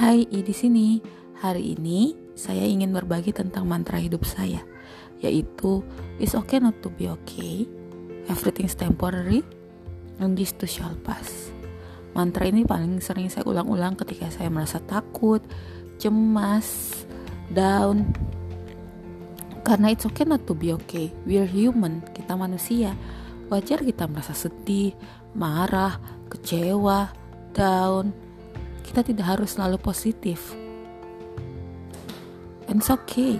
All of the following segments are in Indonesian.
Hai, I di sini. Hari ini saya ingin berbagi tentang mantra hidup saya, yaitu It's okay not to be okay, everything's temporary, and this too shall pass. Mantra ini paling sering saya ulang-ulang ketika saya merasa takut, cemas, down. Karena it's okay not to be okay. We're human, kita manusia. Wajar kita merasa sedih, marah, kecewa, down, kita tidak harus selalu positif. And it's okay.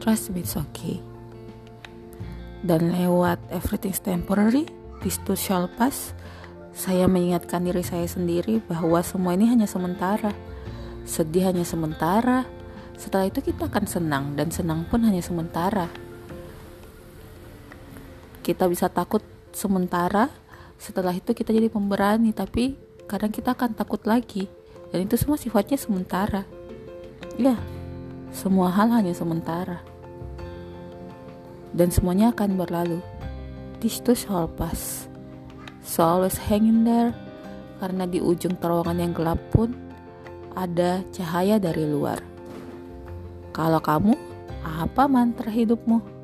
Trust me, it's okay. Dan lewat everything's temporary, this too shall pass, saya mengingatkan diri saya sendiri bahwa semua ini hanya sementara. Sedih hanya sementara. Setelah itu kita akan senang dan senang pun hanya sementara. Kita bisa takut sementara, setelah itu kita jadi pemberani, tapi kadang kita akan takut lagi. Dan itu semua sifatnya sementara. Ya semua hal hanya sementara. Dan semuanya akan berlalu. This too shall pass so always hang in there. Karena di ujung terowongan yang gelap pun ada cahaya dari luar. Kalau kamu apa mantra hidupmu